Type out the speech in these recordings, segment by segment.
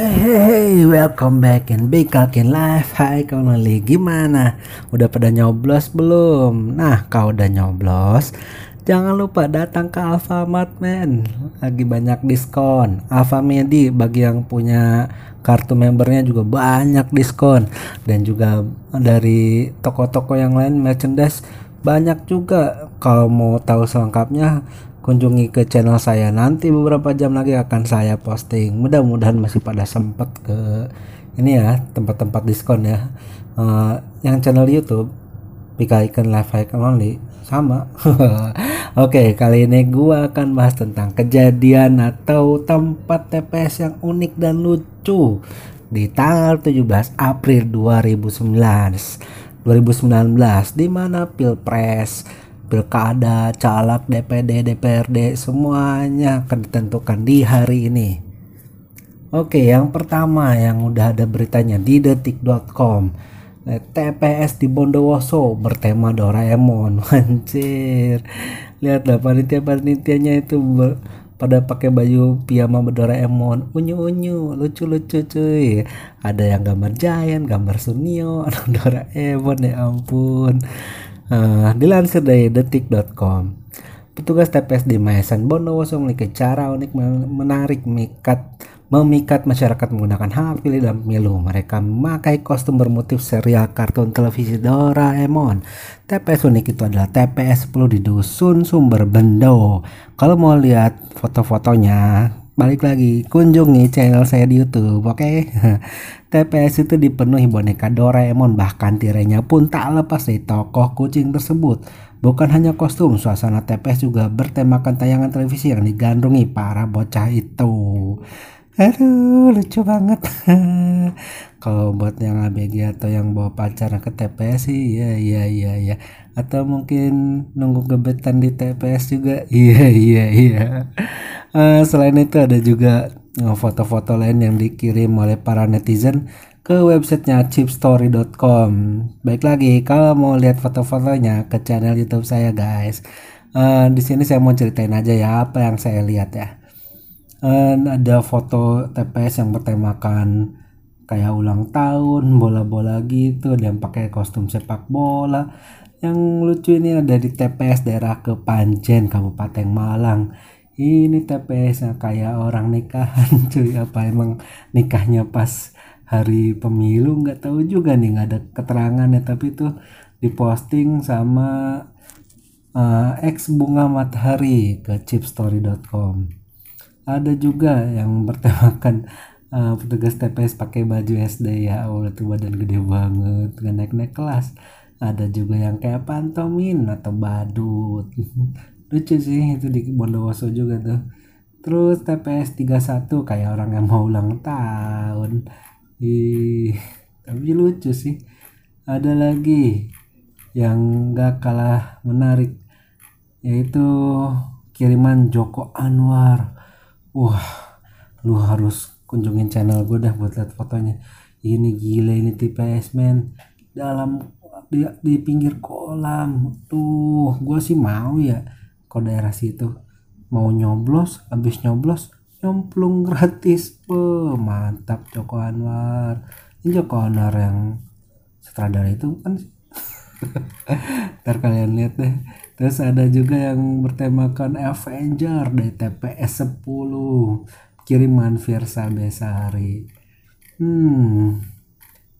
Hey hey hey, welcome back in Big Kalkin Live Hai kawan lali, gimana? Udah pada nyoblos belum? Nah, kau udah nyoblos Jangan lupa datang ke Alfamart men. Lagi banyak diskon. Alfamedi bagi yang punya kartu membernya juga banyak diskon. Dan juga dari toko-toko yang lain merchandise banyak juga. Kalau mau tahu selengkapnya kunjungi ke channel saya. Nanti beberapa jam lagi akan saya posting. Mudah-mudahan masih pada sempat ke ini ya tempat-tempat diskon ya. Uh, yang channel YouTube Pika Ikan Live Icon Only sama. Oke okay, kali ini gua akan bahas tentang kejadian atau tempat TPS yang unik dan lucu di tanggal 17 April 2019 2019 di mana Pilpres pilkada, caleg, DPD, DPRD semuanya akan ditentukan di hari ini. Oke, yang pertama yang udah ada beritanya di detik.com. Eh, TPS di Bondowoso bertema Doraemon. Anjir. Lihatlah panitia-panitianya itu pada pakai baju piyama Doraemon unyu unyu lucu lucu cuy ada yang gambar Giant gambar Sunio Doraemon ya ampun Uh, dilansir dari detik.com, petugas TPS di Maesan Bondowoso memiliki cara unik menarik mikat memikat masyarakat menggunakan hak pilih dalam pemilu. Mereka memakai kostum bermotif serial kartun televisi Doraemon. TPS unik itu adalah TPS 10 di Dusun Sumber Bendo. Kalau mau lihat foto-fotonya, balik lagi kunjungi channel saya di YouTube oke? Okay? TPS itu dipenuhi boneka Doraemon bahkan tirainya pun tak lepas dari tokoh kucing tersebut. Bukan hanya kostum suasana TPS juga bertemakan tayangan televisi yang digandrungi para bocah itu. Aduh lucu banget. Kalau buat yang ABG atau yang bawa pacar ke TPS sih ya iya iya iya. Atau mungkin nunggu gebetan di TPS juga iya iya iya uh, selain itu ada juga eh, foto-foto lain yang dikirim oleh para netizen ke websitenya chipstory.com baik lagi kalau mau lihat foto-fotonya ke channel YouTube saya guys uh, di sini saya mau ceritain aja ya apa yang saya lihat ya. Uh, ada foto TPS yang bertemakan kayak ulang tahun bola-bola gitu dan pakai kostum sepak bola. Yang lucu ini ada di TPS daerah Kepanjen Kabupaten Malang ini TPS kayak orang nikahan cuy. Apa emang nikahnya pas hari pemilu? Nggak tahu juga nih nggak ada keterangan ya. Tapi itu diposting sama uh, ex bunga matahari ke chipstory.com ada juga yang bertemakan uh, petugas TPS pakai baju SD ya. Allah tuh badan gede banget nggak naik naik kelas. Ada juga yang kayak pantomin atau badut lucu sih itu di Bondowoso juga tuh. Terus TPS 31 kayak orang yang mau ulang tahun. Ih, tapi lucu sih. Ada lagi yang gak kalah menarik yaitu kiriman Joko Anwar. Wah lu harus kunjungin channel gue dah buat lihat fotonya. Ini gila ini TPS men. Dalam di, di pinggir kolam. Tuh gue sih mau ya ke daerah situ. Mau nyoblos habis nyoblos nyemplung gratis. Be, mantap Joko Anwar. Ini Joko Anwar yang sutradara itu kan ntar kalian lihat deh. Terus ada juga yang bertemakan Avenger dari TPS 10 kiriman Versa Besari. Hmm.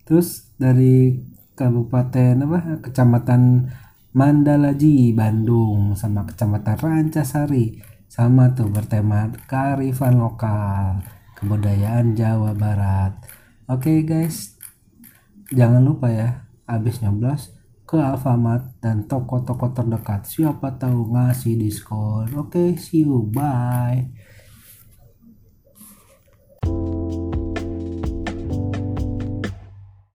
Terus dari kabupaten apa? Kecamatan Mandalaji Bandung sama kecamatan Rancasari sama tuh bertema kearifan lokal kebudayaan Jawa Barat. Oke okay, guys. Jangan lupa ya habis nyoblos ke Alfamart dan toko-toko terdekat. Siapa tahu ngasih diskon. Oke okay, see you. Bye